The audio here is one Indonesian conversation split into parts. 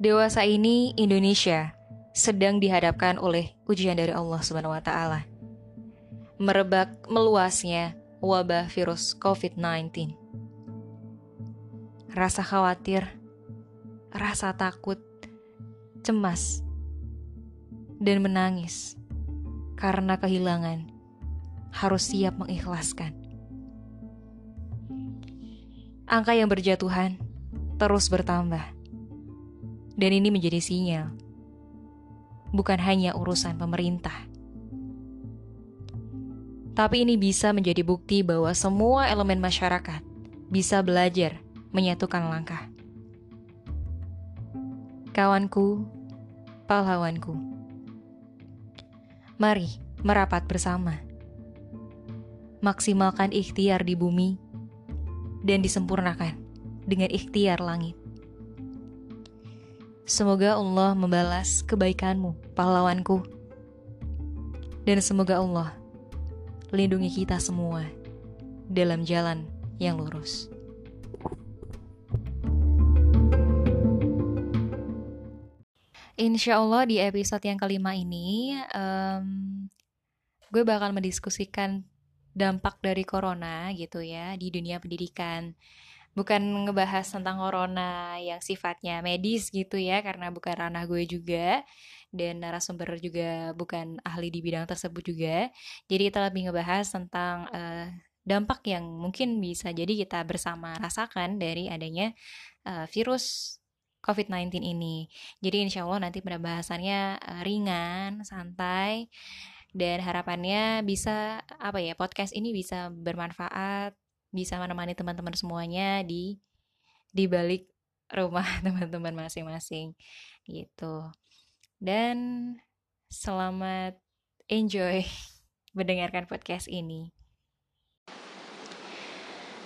Dewasa ini Indonesia sedang dihadapkan oleh ujian dari Allah Subhanahu wa taala. Merebak meluasnya wabah virus COVID-19. Rasa khawatir, rasa takut, cemas, dan menangis karena kehilangan harus siap mengikhlaskan. Angka yang berjatuhan terus bertambah. Dan ini menjadi sinyal bukan hanya urusan pemerintah. Tapi ini bisa menjadi bukti bahwa semua elemen masyarakat bisa belajar menyatukan langkah. Kawanku, pahlawanku, mari merapat bersama. Maksimalkan ikhtiar di bumi dan disempurnakan dengan ikhtiar langit. Semoga Allah membalas kebaikanmu, pahlawanku. Dan semoga Allah lindungi kita semua dalam jalan yang lurus. Insya Allah di episode yang kelima ini, um, gue bakal mendiskusikan dampak dari corona gitu ya di dunia pendidikan. Bukan ngebahas tentang corona yang sifatnya medis gitu ya, karena bukan ranah gue juga dan narasumber juga bukan ahli di bidang tersebut juga. Jadi kita lebih ngebahas tentang uh, dampak yang mungkin bisa jadi kita bersama rasakan dari adanya uh, virus COVID-19 ini. Jadi insya Allah nanti pembahasannya uh, ringan, santai, dan harapannya bisa apa ya podcast ini bisa bermanfaat, bisa menemani teman-teman semuanya di di balik rumah teman-teman masing-masing gitu. Dan selamat enjoy mendengarkan podcast ini.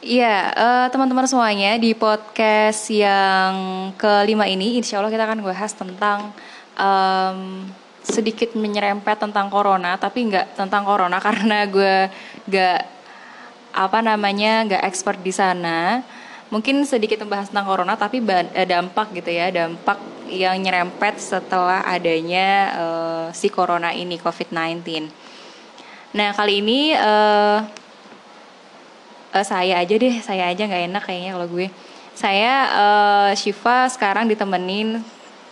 Iya, uh, teman-teman semuanya di podcast yang kelima ini, insya Allah kita akan bahas tentang um, sedikit menyerempet tentang corona, tapi nggak tentang corona karena gue nggak apa namanya nggak expert di sana. Mungkin sedikit membahas tentang corona, tapi eh, dampak gitu ya, dampak yang nyerempet setelah adanya uh, si corona ini COVID-19. Nah kali ini uh, uh, saya aja deh saya aja nggak enak kayaknya kalau gue saya uh, Shiva sekarang ditemenin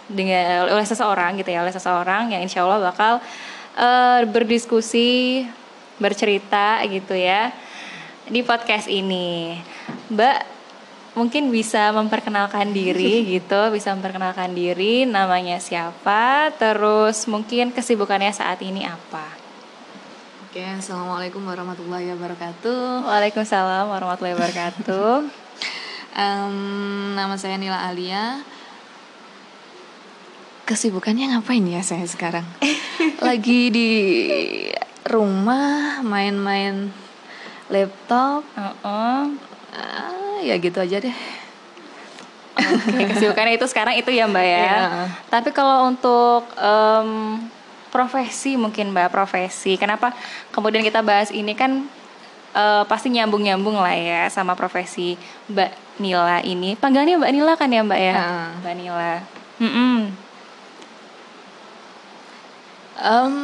dengan oleh seseorang gitu ya oleh seseorang yang insya Allah bakal uh, berdiskusi bercerita gitu ya di podcast ini Mbak mungkin bisa memperkenalkan diri gitu bisa memperkenalkan diri namanya siapa terus mungkin kesibukannya saat ini apa Oke, assalamualaikum warahmatullahi wabarakatuh. Waalaikumsalam warahmatullahi wabarakatuh. um, nama saya Nila Alia. Kesibukannya ngapain ya saya sekarang? Lagi di rumah main-main laptop. Uh -uh. Uh, ya gitu aja deh. Oke, kesibukannya itu sekarang itu ya Mbak ya. Yeah. Tapi kalau untuk um, profesi mungkin mbak profesi kenapa kemudian kita bahas ini kan uh, pasti nyambung nyambung lah ya sama profesi mbak Nila ini panggilannya mbak Nila kan ya mbak ya uh. mbak Nila mm -mm. Um,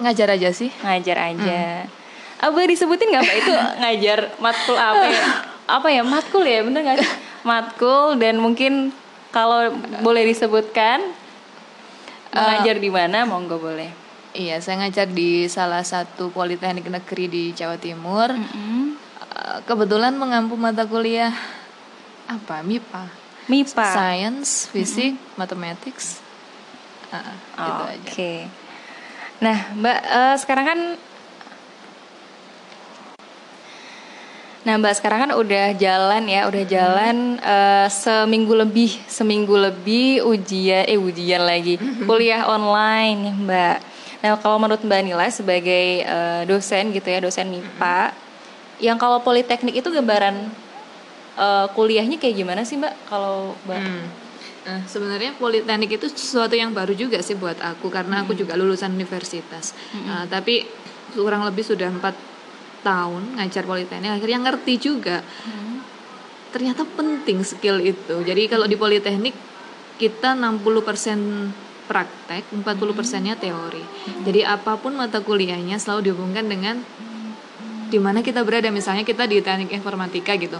ngajar aja sih ngajar aja mm. Apa disebutin nggak mbak itu ngajar matkul apa ya apa ya matkul ya bener nggak matkul dan mungkin kalau boleh disebutkan Mengajar di mana? Monggo boleh. Iya, saya ngajar di salah satu politeknik negeri di Jawa Timur. Mm -hmm. Kebetulan mengampu mata kuliah apa? MIPA. MIPA. Science, Fisik, mm -hmm. Mathematics. Uh, oh, Oke. Okay. Nah, Mbak, uh, sekarang kan Nah Mbak sekarang kan udah jalan ya, udah jalan uh, seminggu lebih, seminggu lebih ujian, eh ujian lagi, kuliah online Mbak. Nah kalau menurut Mbak Nila sebagai uh, dosen gitu ya, dosen MIPA, yang kalau politeknik itu gambaran uh, kuliahnya kayak gimana sih Mbak? Kalau Mbak? Hmm. Nah, sebenarnya politeknik itu sesuatu yang baru juga sih buat aku karena hmm. aku juga lulusan universitas. Hmm. Uh, tapi kurang lebih sudah empat tahun ngajar politeknik akhirnya ngerti juga hmm. ternyata penting skill itu jadi kalau di politeknik kita 60% praktek, 40 persennya teori. Jadi apa pun mata kuliahnya selalu dihubungkan dengan di mana kita berada. Misalnya kita di teknik informatika gitu.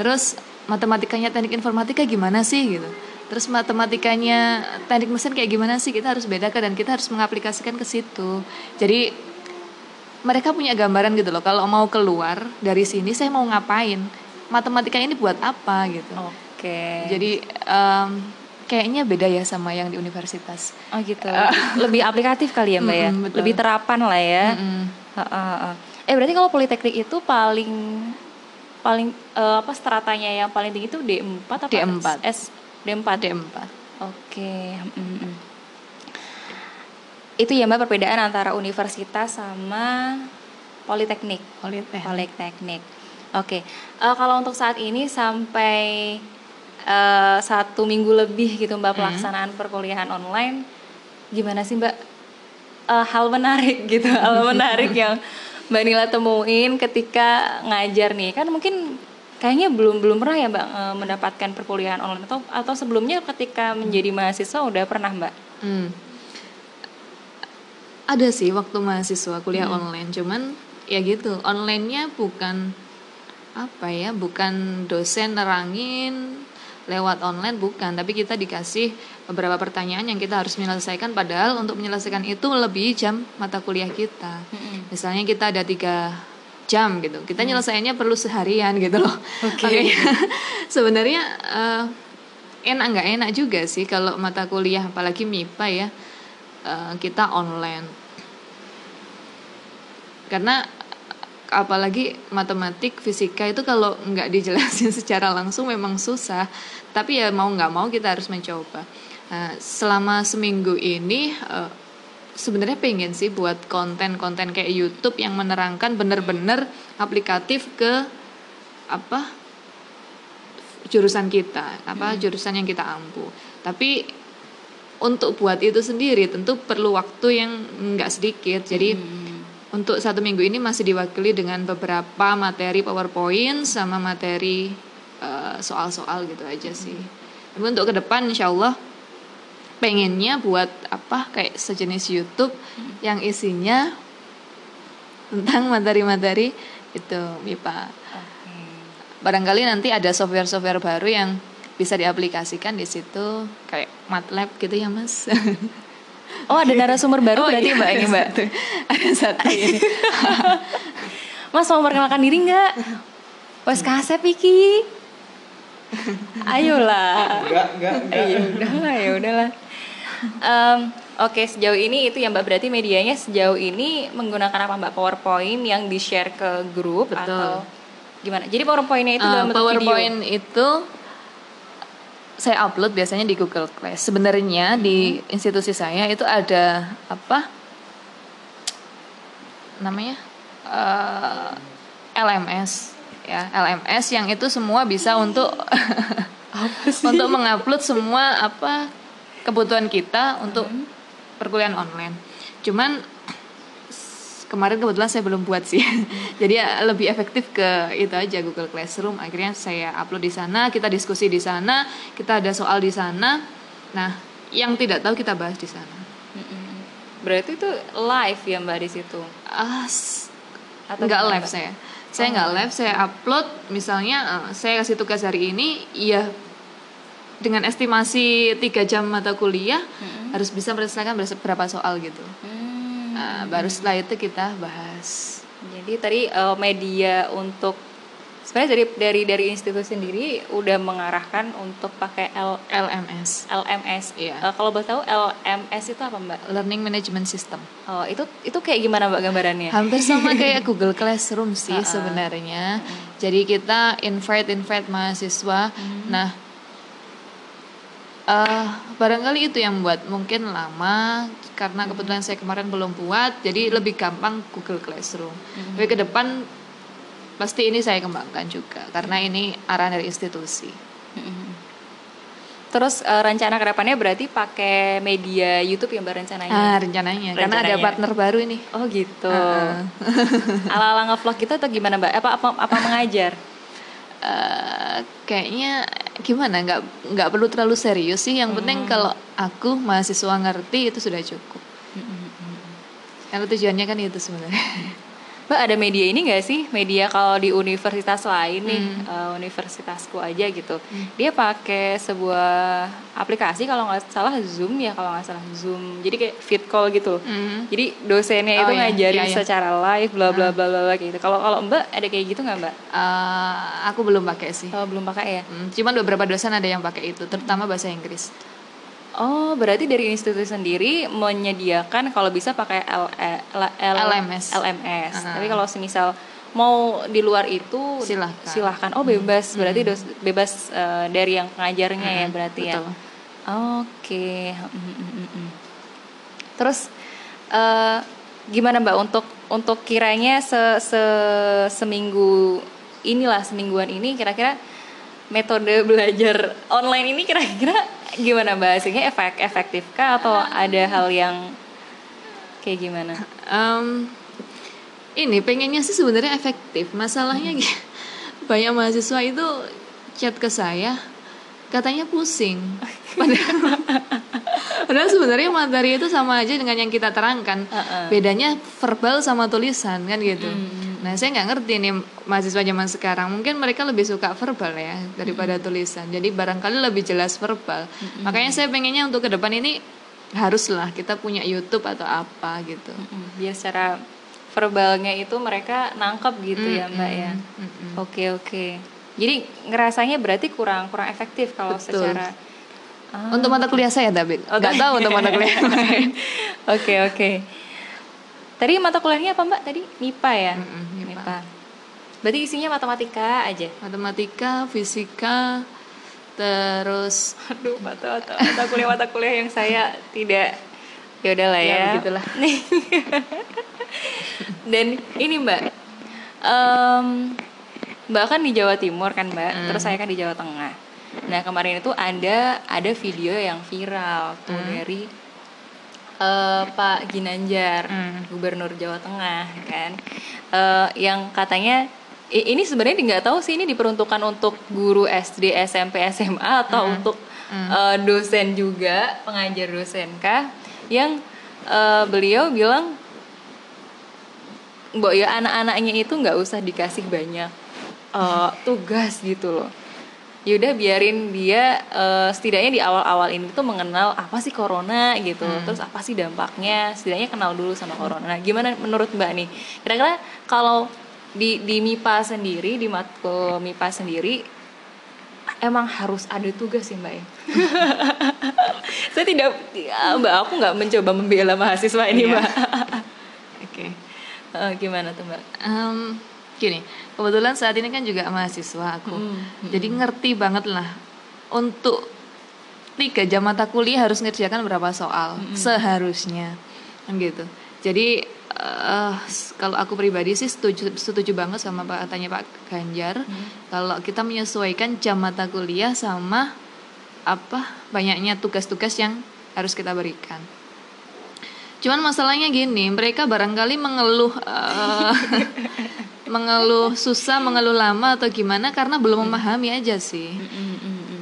Terus matematikanya teknik informatika gimana sih gitu. Terus matematikanya teknik mesin kayak gimana sih kita harus bedakan dan kita harus mengaplikasikan ke situ. Jadi mereka punya gambaran gitu loh. Kalau mau keluar dari sini saya mau ngapain? Matematika ini buat apa gitu. Oke. Jadi em, kayaknya beda ya sama yang di universitas. Oh gitu. Lebih aplikatif kali ya Mbak ya. Mm-mm, betul. Lebih terapan lah ya. Mm-mm. Heeh, heeh. Eh berarti kalau politeknik itu paling paling eh, apa stratanya yang paling tinggi itu D4 apa D4. S D4. D4. Oke. mm, mm. Itu ya Mbak perbedaan antara universitas sama politeknik. Politeknik. Politeknik. Oke. Eh, kalau untuk saat ini sampai eh, satu minggu lebih gitu Mbak pelaksanaan perkuliahan online, gimana sih Mbak eh, hal menarik gitu, hal menarik yang Mbak Nila temuin ketika ngajar nih? Kan mungkin kayaknya belum belum pernah ya Mbak eh, mendapatkan perkuliahan online atau atau sebelumnya ketika menjadi mahasiswa udah pernah Mbak? Hmm. Ada sih waktu mahasiswa kuliah online, cuman ya gitu, onlinenya bukan apa ya, bukan dosen nerangin lewat online bukan, tapi kita dikasih beberapa pertanyaan yang kita harus menyelesaikan. Padahal untuk menyelesaikan itu lebih jam mata kuliah kita. Misalnya kita ada tiga jam gitu, kita nyelesainya perlu seharian gitu loh. Oke. Makanya sebenarnya eh, enak nggak enak juga sih kalau mata kuliah apalagi MIPA ya eh, kita online karena apalagi matematik fisika itu kalau nggak dijelasin secara langsung memang susah. Tapi ya mau nggak mau kita harus mencoba. Nah, selama seminggu ini eh, sebenarnya pengen sih buat konten-konten kayak YouTube yang menerangkan bener-bener aplikatif ke apa jurusan kita apa jurusan yang kita ampu. Tapi untuk buat itu sendiri tentu perlu waktu yang nggak sedikit. Jadi untuk satu minggu ini masih diwakili dengan beberapa materi powerpoint sama materi eh, soal-soal gitu aja sih. Tapi untuk ke depan insya Allah pengennya buat apa kayak sejenis YouTube yang isinya tentang materi-materi itu MIPA. Barangkali nanti ada software-software baru yang bisa diaplikasikan di situ kayak MATLAB gitu ya mas Oh ada narasumber baru berarti iya, Mbak ini Mbak. satu. ada satu ini Mas mau perkenalkan diri nggak? Wes kasep iki. Ayolah. Enggak, enggak, enggak. Ya udahlah, ya udahlah. Em, Oke, sejauh ini itu ya Mbak berarti medianya sejauh ini menggunakan apa Mbak PowerPoint yang di-share ke grup Betul. atau gimana? Jadi PowerPointnya itu Uh, dalam bentuk PowerPoint video. itu saya upload biasanya di Google Class. Sebenarnya di Hmm. institusi saya itu ada apa namanya Eh, LMS ya LMS yang itu semua bisa untuk untuk mengupload semua apa kebutuhan kita untuk Hmm. perkuliahan online. Cuman kemarin kebetulan saya belum buat sih. Jadi ya lebih efektif ke itu aja Google Classroom. Akhirnya saya upload di sana, kita diskusi di sana, kita ada soal di sana. Nah, yang tidak tahu kita bahas di sana. Berarti itu live ya Mbak di situ. Ah, Atau nggak live saya. Saya nggak live, saya upload. Misalnya eh, saya kasih tugas hari ini, ya dengan estimasi tiga jam mata kuliah harus bisa menyelesaikan berapa soal gitu. Hmm. Nah, baru setelah itu kita bahas. Jadi tadi eh, media untuk sebenarnya dari dari dari institusi sendiri udah mengarahkan untuk pakai L, LMS, LMS. Iya. Eh, kalau boleh tahu LMS itu apa Mbak? Learning Management System. Oh itu itu kayak gimana Mbak gambarannya? Hampir sama kayak Google Classroom sih Ha-ha. sebenarnya. Jadi kita invite invite mahasiswa. Nah, eh barangkali itu yang membuat mungkin lama karena kebetulan saya kemarin belum buat, jadi lebih gampang Google Classroom. Tapi ke depan pasti ini saya kembangkan juga karena ini arahan dari institusi. Terus eh, rencana ke depannya berarti pakai media YouTube yang rencananya? Ah, rencananya, karena ada Rencananya. partner baru ini. Oh gitu. Ha-ha. Ala-ala ngevlog kita atau gimana Mbak? Apa apa apa mengajar? Eh, kayaknya gimana? Nggak nggak perlu terlalu serius sih. Yang penting kalau aku mahasiswa ngerti itu sudah cukup. Karena tujuannya kan itu sebenarnya Mbak ada media ini nggak sih? Media kalau di universitas lain nih eh, universitasku aja gitu. Dia pakai sebuah aplikasi kalau nggak salah Zoom ya kalau nggak salah Zoom. Jadi kayak fit call gitu. Hmm. jadi dosennya Oh, itu iya, ngajarin iya, iya. secara live bla bla bla bla bla gitu. Kalau kalau Mbak ada kayak gitu nggak Mbak? Eh, aku belum pakai sih. Kalau belum pakai ya? Hmm, cuman beberapa dosen ada yang pakai itu terutama bahasa Inggris Oh, berarti dari institusi sendiri menyediakan kalau bisa pakai L, L, L- LMS. LMS. Ah. Tapi kalau semisal mau di luar itu Silahkan. silahkan. Oh, bebas. Berarti dos, bebas eh, dari yang pengajarnya ya berarti ya. betul. Oke. Mm, mm, mm, mm. Terus eh, gimana Mbak untuk untuk kiranya se, se- seminggu inilah semingguan ini kira-kira metode belajar online ini kira-kira gimana Mbak? Hasilnya efek efektifkah atau ada hal yang kayak gimana? Em, ini pengennya sih sebenarnya efektif. Masalahnya gini, banyak mahasiswa itu chat ke saya katanya pusing. Padahal, padahal sebenarnya materi itu sama aja dengan yang kita terangkan. Heeh. Bedanya verbal sama tulisan kan gitu. Hmm. Nah saya nggak ngerti nih mahasiswa zaman sekarang. Mungkin mereka lebih suka verbal ya daripada Hmm. tulisan. Jadi barangkali lebih jelas verbal. Makanya saya pengennya untuk ke depan ini haruslah kita punya YouTube atau apa gitu. Mm, Biar secara verbalnya itu mereka nangkep gitu ya Mbak ya. Mm-mm. Oke oke. Jadi ngerasanya berarti kurang kurang efektif kalau Betul. secara Ah. Untuk mata kuliah saya David. Oh, Nggak tahu untuk mata kuliah. Oke oke. Tadi mata kuliahnya apa Mbak? Tadi MIPA ya. Mm-mm, MIPA. Berarti isinya matematika aja. Matematika, fisika, terus Aduh mata mata, mata kuliah mata kuliah yang saya tidak ya udahlah ya. Ya, begitulah. Dan ini Mbak, em, Mbak kan di Jawa Timur kan Mbak, Hmm. terus saya kan di Jawa Tengah. Nah kemarin itu ada ada video yang viral tuh Hmm. dari eh, Pak Ginanjar, Hmm. Gubernur Jawa Tengah kan, Eh, yang katanya ini sebenarnya nggak tahu sih ini diperuntukkan untuk guru SD, SMP, SMA atau Hmm. untuk eh, dosen juga pengajar dosen kah? Yang eh, beliau bilang Mbok ya anak-anaknya itu nggak usah dikasih banyak eh, tugas gitu loh. Yaudah biarin dia eh, setidaknya di awal-awal ini tuh mengenal apa sih corona gitu, terus apa sih dampaknya, setidaknya kenal dulu sama corona. Nah, gimana menurut Mbak nih? Kira-kira kalau di di MIPA sendiri, di matkul MIPA sendiri emang harus ada tugas sih Mbak ya? Saya tidak, ya, Mbak aku nggak mencoba membela mahasiswa ini Iya. Mbak. oke. Eh, gimana tuh Mbak? Em, gini, kebetulan saat ini kan juga mahasiswa aku. Mm, Jadi ngerti banget lah untuk tiga jam mata kuliah harus ngerjakan berapa soal seharusnya, kan gitu. Jadi s- kalau aku pribadi sih setuju setuju banget sama pak katanya Pak Ganjar kalau kita menyesuaikan jam mata kuliah sama apa banyaknya tugas-tugas yang harus kita berikan. Cuman masalahnya gini, mereka barangkali mengeluh eh, mengeluh susah, mengeluh lama atau gimana karena belum memahami aja sih.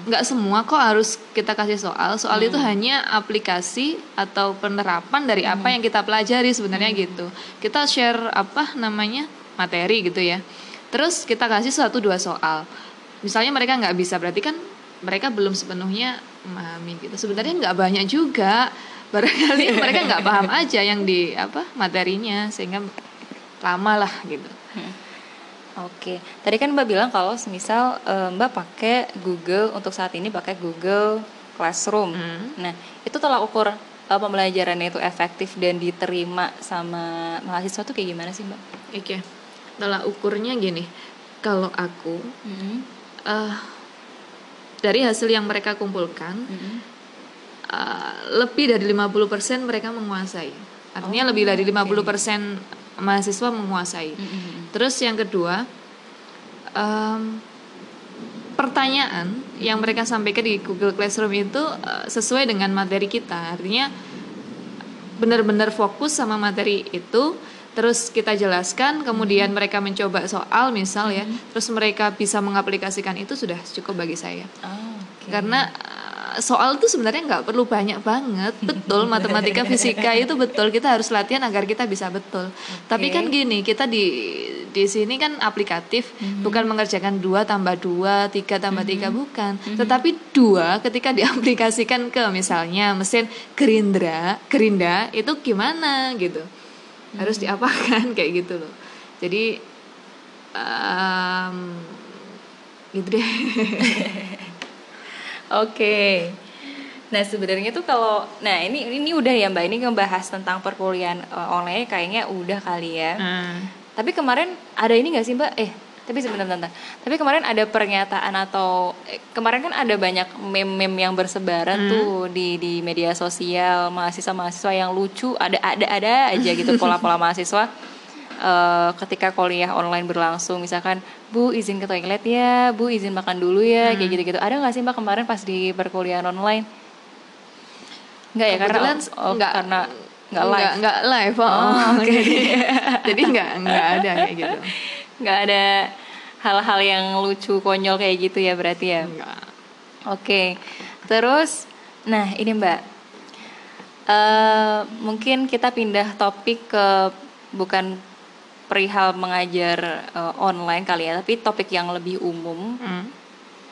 Nggak semua kok harus kita kasih soal. Soal itu hanya aplikasi atau penerapan dari apa yang kita pelajari sebenarnya gitu. Kita share apa namanya materi gitu ya. Terus kita kasih satu dua soal. Misalnya mereka nggak bisa, berarti kan mereka belum sepenuhnya memahami gitu. Sebenarnya nggak banyak juga. Barangkali mereka nggak paham aja yang di apa materinya sehingga lama lah gitu. Oke, tadi kan Mbak bilang kalau semisal eh, Mbak pakai Google untuk saat ini pakai Google Classroom. Hmm. Nah, itu tolak ukur eh, pembelajarannya itu efektif dan diterima sama mahasiswa tuh kayak gimana sih Mbak? Oke, tolak ukurnya gini. Kalau aku eh dari hasil yang mereka kumpulkan eh, lebih dari 50% mereka menguasai. Artinya lebih dari 50% mahasiswa menguasai. Terus yang kedua, em, pertanyaan yang mereka sampaikan di Google Classroom itu eh, sesuai dengan materi kita. Artinya benar-benar fokus sama materi itu terus kita jelaskan kemudian mereka mencoba soal misal ya terus mereka bisa mengaplikasikan itu sudah cukup bagi saya Oh, oke. karena uh, soal itu sebenarnya nggak perlu banyak banget. Betul matematika fisika itu betul. Kita harus latihan agar kita bisa betul. Tapi kan gini kita di di sini kan aplikatif. Bukan mengerjakan dua tambah dua tiga tambah tiga bukan. Tetapi dua ketika diaplikasikan ke misalnya mesin gerindra gerinda itu gimana gitu? Harus diapakan? Kayak gitu loh. Jadi um, gitu deh Oke. Nah sebenarnya tuh kalau, nah ini ini udah ya mbak, ini ngebahas tentang perkuliahan eh, online kayaknya udah kali ya. Tapi kemarin ada ini nggak sih mbak? Eh tapi sebentar bentar. Tapi kemarin ada pernyataan atau eh, kemarin kan ada banyak meme-meme yang bersebaran tuh di di media sosial mahasiswa-mahasiswa yang lucu. Ada ada ada aja gitu pola-pola mahasiswa eh, ketika kuliah online berlangsung misalkan bu izin ke toilet ya bu izin makan dulu ya kayak gitu gitu ada nggak sih mbak kemarin pas di perkuliahan online? Nggak ya karena oh, nggak- karena nggak live. nggak live oh, Oh, oke. jadi, jadi nggak nggak ada kayak gitu. Nggak ada hal-hal yang lucu konyol kayak gitu ya berarti ya? Oke, terus, nah ini Mbak, Eh mungkin kita pindah topik ke bukan perihal mengajar eh, online kali ya, tapi topik yang lebih umum, Hmm.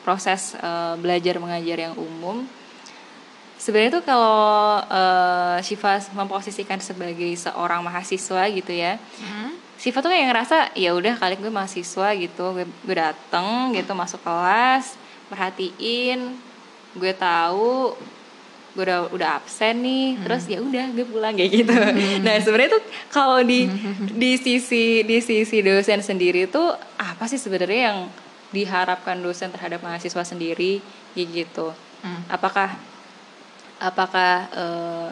proses eh, belajar mengajar yang umum. Sebenarnya tuh kalau eh, Syifa memposisikan sebagai seorang mahasiswa gitu ya, Hmm. Siva tuh kayak ngerasa ya udah kali gue mahasiswa gitu gue, gue dateng gitu masuk kelas perhatiin gue tahu gue udah udah absen nih terus ya udah gue pulang kayak gitu. Nah sebenarnya tuh kalau di di sisi di sisi dosen sendiri tuh apa sih sebenarnya yang diharapkan dosen terhadap mahasiswa sendiri kayak gitu? Hmm. apakah apakah eh,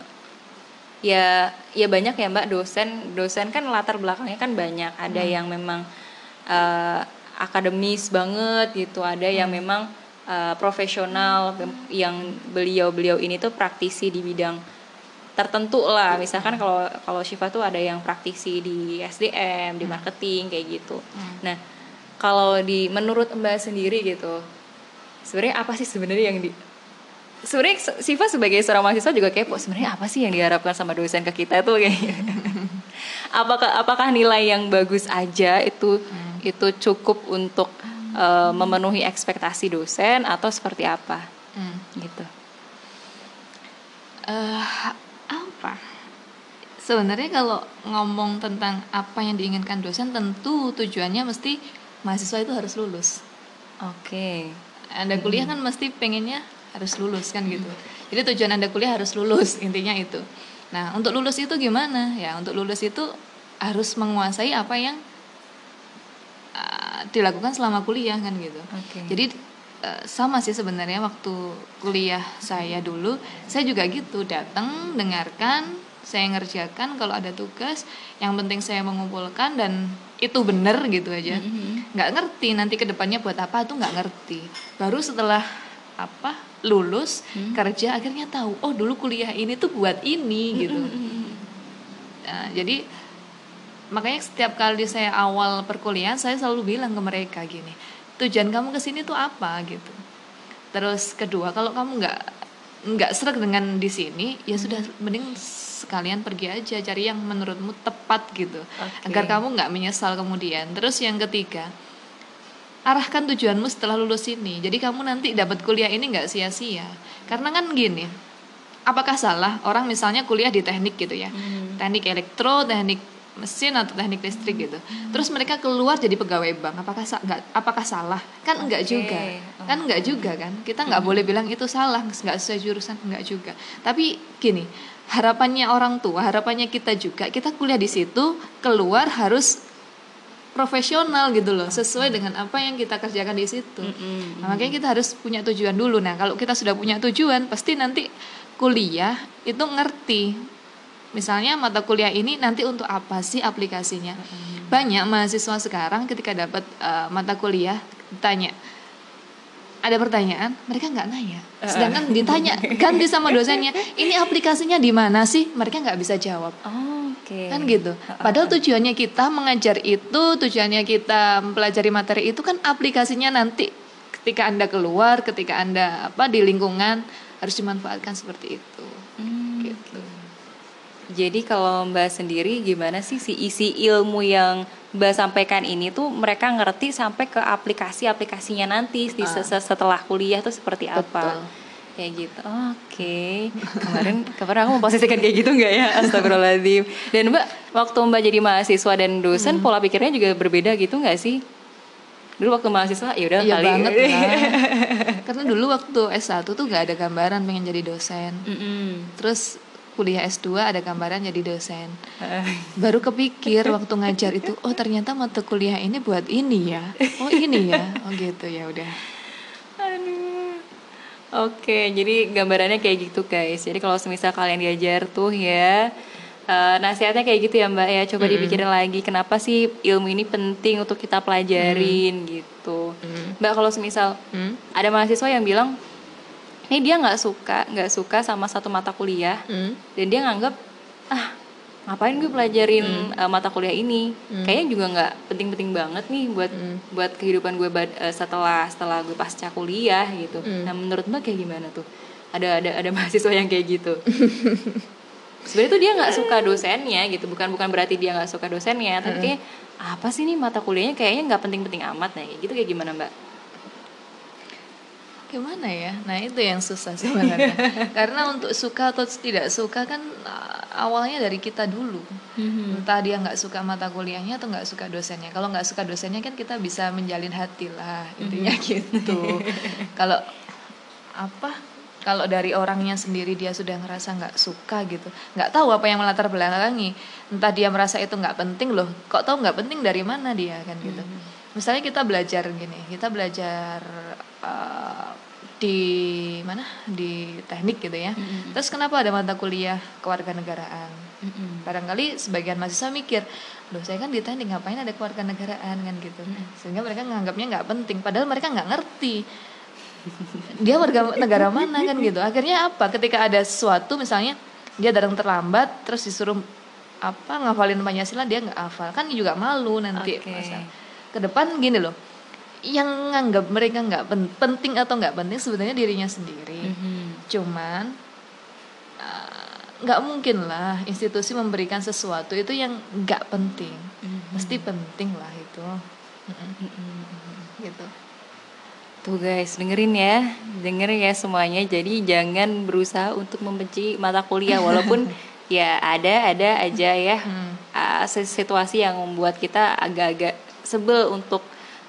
ya ya banyak ya mbak dosen dosen kan latar belakangnya kan banyak. Ada yang memang eh, akademis banget gitu ada yang memang eh, profesional yang beliau beliau ini tuh praktisi di bidang tertentu lah. Misalkan kalau kalau Syifa tuh ada yang praktisi di SDM di marketing kayak gitu. Nah kalau di menurut mbak sendiri gitu sebenarnya apa sih sebenarnya yang di sebenarnya Siva sebagai seorang mahasiswa juga kepo sebenarnya apa sih yang diharapkan sama dosen ke kita tuh? Kayak apakah apakah nilai yang bagus aja itu itu cukup untuk eh, memenuhi ekspektasi dosen atau seperti apa? Hmm. gitu. Eh, apa? Sebenarnya kalau ngomong tentang apa yang diinginkan dosen tentu tujuannya mesti mahasiswa itu harus lulus. Oke. Anda kuliah kan mesti pengennya harus lulus kan gitu. Jadi tujuan anda kuliah harus lulus intinya itu. Nah untuk lulus itu gimana? Ya untuk lulus itu harus menguasai apa yang uh, dilakukan selama kuliah kan gitu. Oke. jadi uh, sama sih sebenarnya waktu kuliah saya dulu saya juga gitu datang dengarkan saya ngerjakan kalau ada tugas yang penting saya mengumpulkan dan itu bener gitu aja. Nggak ngerti nanti ke depannya buat apa tuh nggak ngerti. Baru setelah apa lulus kerja akhirnya tahu oh dulu kuliah ini tuh buat ini gitu. Nah, jadi makanya setiap kali saya awal perkuliahan saya selalu bilang ke mereka gini tujuan kamu ke sini tuh apa? Gitu. Terus kedua kalau kamu nggak nggak serak dengan di sini ya sudah mending sekalian pergi aja cari yang menurutmu tepat gitu. Oke. agar kamu nggak menyesal kemudian. Terus yang ketiga arahkan tujuanmu setelah lulus ini. Jadi kamu nanti dapat kuliah ini nggak sia-sia. Karena kan gini apakah salah orang misalnya kuliah di teknik gitu ya? Teknik elektro teknik mesin atau teknik listrik gitu. Terus mereka keluar jadi pegawai bank. Apakah sa- nggak apakah salah? Kan enggak juga. Kan enggak juga kan? Kita nggak boleh bilang itu salah nggak sesuai jurusan enggak juga. Tapi gini harapannya orang tua harapannya kita juga kita kuliah di situ keluar harus profesional gitu loh sesuai dengan apa yang kita kerjakan di situ. Mm-mm. Nah, makanya kita harus punya tujuan dulu. Nah kalau kita sudah punya tujuan pasti nanti kuliah itu ngerti misalnya mata kuliah ini nanti untuk apa sih aplikasinya? Banyak mahasiswa sekarang ketika dapat eh, mata kuliah ditanya ada pertanyaan? Mereka nggak nanya. Sedangkan ditanya ganti sama dosennya ini aplikasinya di mana sih? Mereka nggak bisa jawab. Oh, Oke. kan gitu. Padahal tujuannya kita mengajar itu, tujuannya kita mempelajari materi itu kan aplikasinya nanti ketika anda keluar, ketika anda apa di lingkungan harus dimanfaatkan seperti itu. Hmm. Jadi kalau Mbak sendiri gimana sih si isi ilmu yang Mbak sampaikan ini tuh mereka ngerti sampai ke aplikasi-aplikasinya nanti di se- setelah kuliah tuh seperti apa? Betul. Kayak gitu. Oke. Kemarin kemarin aku memposisikan kayak gitu nggak ya? Astagfirullahaladzim. Dan Mbak waktu Mbak jadi mahasiswa dan dosen pola pikirnya juga berbeda gitu nggak sih? Dulu waktu mahasiswa ya udah Iya kali. banget lah. Karena dulu waktu S1 tuh gak ada gambaran pengen jadi dosen. Mm-mm. Terus kuliah S2 ada gambaran jadi dosen. Baru kepikir waktu ngajar itu, oh ternyata mata kuliah ini buat ini ya. Oh ini ya. Oh gitu ya udah. Aduh. Oke, jadi gambarannya kayak gitu guys. Jadi kalau semisal kalian diajar tuh ya eh, nasihatnya kayak gitu ya Mbak ya. Coba dipikirin lagi kenapa sih ilmu ini penting untuk kita pelajarin gitu. Mbak kalau semisal Hmm? ada mahasiswa yang bilang ini dia nggak suka nggak suka sama satu mata kuliah. Hmm? dan dia nganggap ah ngapain gue pelajarin uh, mata kuliah ini? Kayaknya juga nggak penting-penting banget nih buat buat kehidupan gue bad- uh, setelah setelah gue pasca kuliah gitu. Nah menurut mbak kayak gimana tuh? Ada ada ada mahasiswa yang kayak gitu? Sebenarnya tuh dia nggak suka dosennya gitu. Bukan bukan berarti dia nggak suka dosennya tapi kayak apa sih nih mata kuliahnya? Kayaknya nggak penting-penting amat nah kayak gitu kayak gimana mbak Gimana ya? Nah itu yang susah sebenarnya. Karena untuk suka atau tidak suka kan uh, awalnya dari kita dulu. Entah dia nggak suka mata kuliahnya atau nggak suka dosennya. Kalau nggak suka dosennya kan kita bisa menjalin hati lah intinya gitu. Kalau apa? Kalau dari orangnya sendiri dia sudah ngerasa nggak suka gitu, nggak tahu apa yang melatar belakangi. Entah dia merasa itu nggak penting loh. Kok tahu nggak penting dari mana dia kan gitu. Misalnya kita belajar gini, kita belajar uh, di mana di teknik gitu ya. Terus kenapa ada mata kuliah kewarganegaraan? Barangkali sebagian mahasiswa mikir, loh saya kan di teknik ngapain ada kewarganegaraan kan gitu. Sehingga mereka menganggapnya nggak penting, padahal mereka nggak ngerti dia warga negara mana kan gitu. Akhirnya apa? Ketika ada sesuatu misalnya dia datang terlambat, terus disuruh apa ngafalin Pancasila dia nggak hafal kan juga malu nanti Oke. masa ke depan gini loh yang nganggap mereka nggak pen- penting atau nggak penting sebenarnya dirinya sendiri. Cuman uh, nggak mungkin lah institusi memberikan sesuatu itu yang nggak penting. Mesti penting lah itu. Mm-mm. gitu. Tuh guys, dengerin ya, dengerin ya semuanya. Jadi jangan berusaha untuk membenci mata kuliah. Walaupun ya ada ada aja ya. Uh, situasi yang membuat kita agak-agak sebel untuk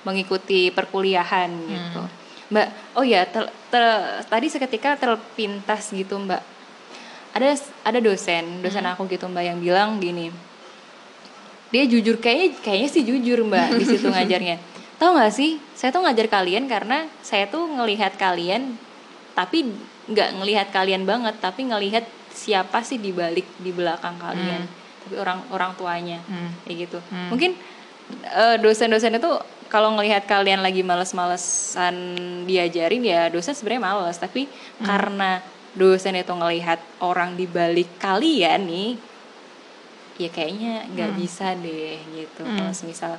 mengikuti perkuliahan gitu. Mbak, oh ya, tel- tel- tadi seketika terpintas gitu Mbak. Ada ada dosen, dosen aku gitu Mbak yang bilang gini. Dia jujur kayaknya kayaknya sih jujur Mbak di situ ngajarnya. Tahu nggak sih, saya tuh ngajar kalian karena saya tuh ngelihat kalian tapi nggak ngelihat kalian banget, tapi ngelihat siapa sih di balik di belakang kalian. Tapi orang orang tuanya Hmm. kayak gitu. Mungkin eh, dosen-dosen itu kalau ngelihat kalian lagi males-malesan diajarin ya dosen sebenarnya males, tapi karena dosen itu ngelihat orang di balik kalian nih ya kayaknya nggak bisa deh gitu. Kalau misal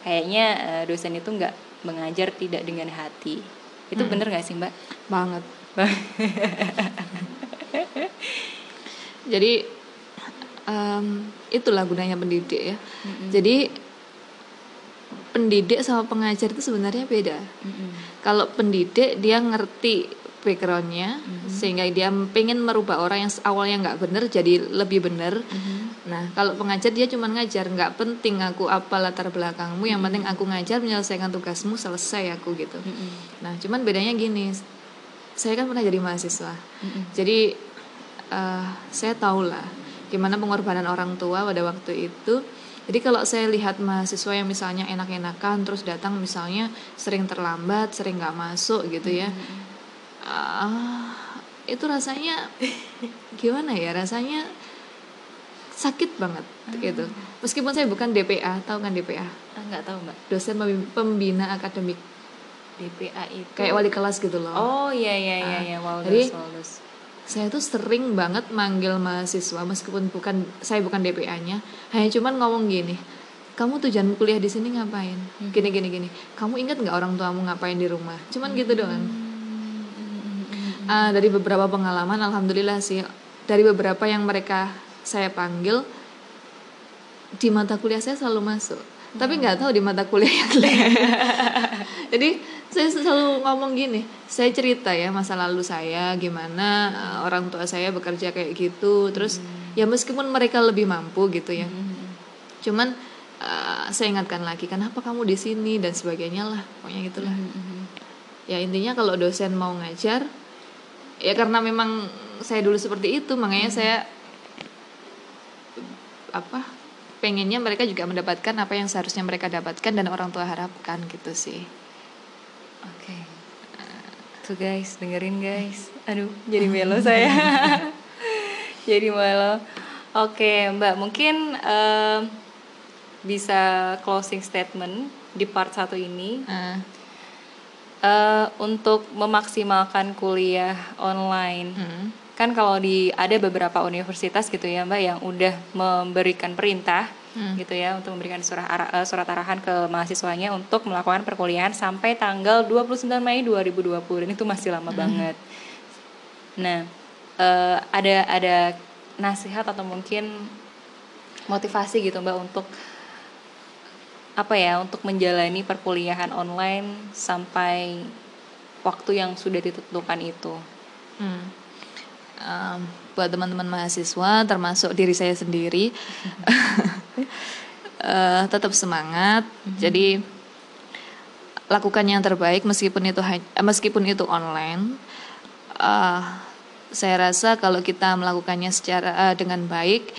kayaknya eh, dosen itu nggak mengajar tidak dengan hati. Itu bener nggak sih Mbak? banget. Jadi em, itulah gunanya pendidik ya. Jadi pendidik sama pengajar itu sebenarnya beda. Kalau pendidik dia ngerti backgroundnya sehingga dia pengen merubah orang yang awalnya nggak bener jadi lebih bener. Nah kalau pengajar dia cuma ngajar nggak penting aku apa latar belakangmu yang penting aku ngajar menyelesaikan tugasmu selesai aku gitu. Nah cuman bedanya gini saya kan pernah jadi mahasiswa. Jadi eh, saya tahu lah gimana pengorbanan orang tua pada waktu itu jadi kalau saya lihat mahasiswa yang misalnya enak-enakan terus datang misalnya sering terlambat sering nggak masuk gitu ya. Ah, itu rasanya gimana ya? Rasanya sakit banget gitu. Meskipun saya bukan DPA tahu kan DPA Ah, nggak tahu Mbak. dosen pembi- pembina akademik. DPA itu kayak wali kelas gitu loh. Oh iya iya iya iya Waldus jadi-. Saya tuh sering banget manggil mahasiswa meskipun bukan saya bukan DPA-nya hanya cuman ngomong gini kamu tujuan kuliah di sini ngapain? Gini gini gini. Kamu ingat nggak orang tuamu ngapain di rumah? Cuman gitu doang. Ah, dari beberapa pengalaman alhamdulillah sih dari beberapa yang mereka saya panggil di mata kuliah saya selalu masuk. Tapi nggak tahu di mata kuliah yang lain. Jadi saya selalu ngomong gini saya cerita ya masa lalu saya gimana uh, orang tua saya bekerja kayak gitu terus ya meskipun mereka lebih mampu gitu ya. Cuman uh, saya ingatkan lagi kenapa kamu di sini? dan sebagainya lah pokoknya gitulah. Ya intinya kalau dosen mau ngajar ya karena memang saya dulu seperti itu makanya saya apa pengennya mereka juga mendapatkan apa yang seharusnya mereka dapatkan dan orang tua harapkan gitu sih. Tuh guys, dengerin guys. Aduh, jadi melo saya. jadi melo. Oke, Mbak, mungkin em, bisa closing statement di part satu ini Ah, Eh, untuk memaksimalkan kuliah online. mm, Kan kalau di ada beberapa universitas gitu ya, Mbak, yang udah memberikan perintah Hmm. gitu ya untuk memberikan surat ara- eh, surat arahan ke mahasiswanya untuk melakukan perkuliahan sampai tanggal 29 Mei 2020 dan itu masih lama banget. Nah, eh, ada ada nasihat atau mungkin motivasi gitu Mbak untuk apa ya untuk menjalani perkuliahan online sampai waktu yang sudah ditentukan itu. Hmm. Um, buat teman-teman mahasiswa termasuk diri saya sendiri. Eh, tetap semangat. Jadi lakukan yang terbaik meskipun itu eh, meskipun itu online. Eh, saya rasa kalau kita melakukannya secara eh, dengan baik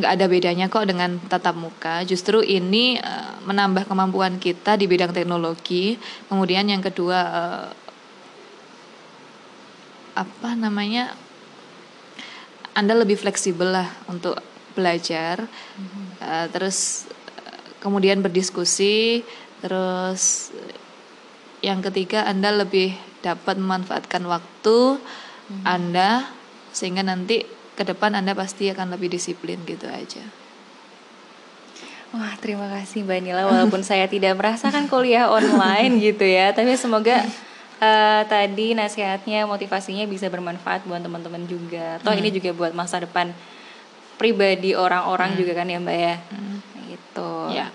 nggak ada bedanya kok dengan tatap muka. Justru ini eh, menambah kemampuan kita di bidang teknologi. Kemudian yang kedua eh, apa namanya anda lebih fleksibel lah untuk belajar. Eh, terus eh, kemudian berdiskusi. Terus yang ketiga anda lebih dapat memanfaatkan waktu anda sehingga nanti ke depan anda pasti akan lebih disiplin gitu aja. Wah, terima kasih Mbak Nila. Walaupun saya tidak merasakan kuliah online gitu ya, tapi semoga eh, tadi nasihatnya, motivasinya bisa bermanfaat buat teman-teman juga. Toh ini juga buat masa depan pribadi orang-orang juga kan ya Mbak ya. Gitu. ya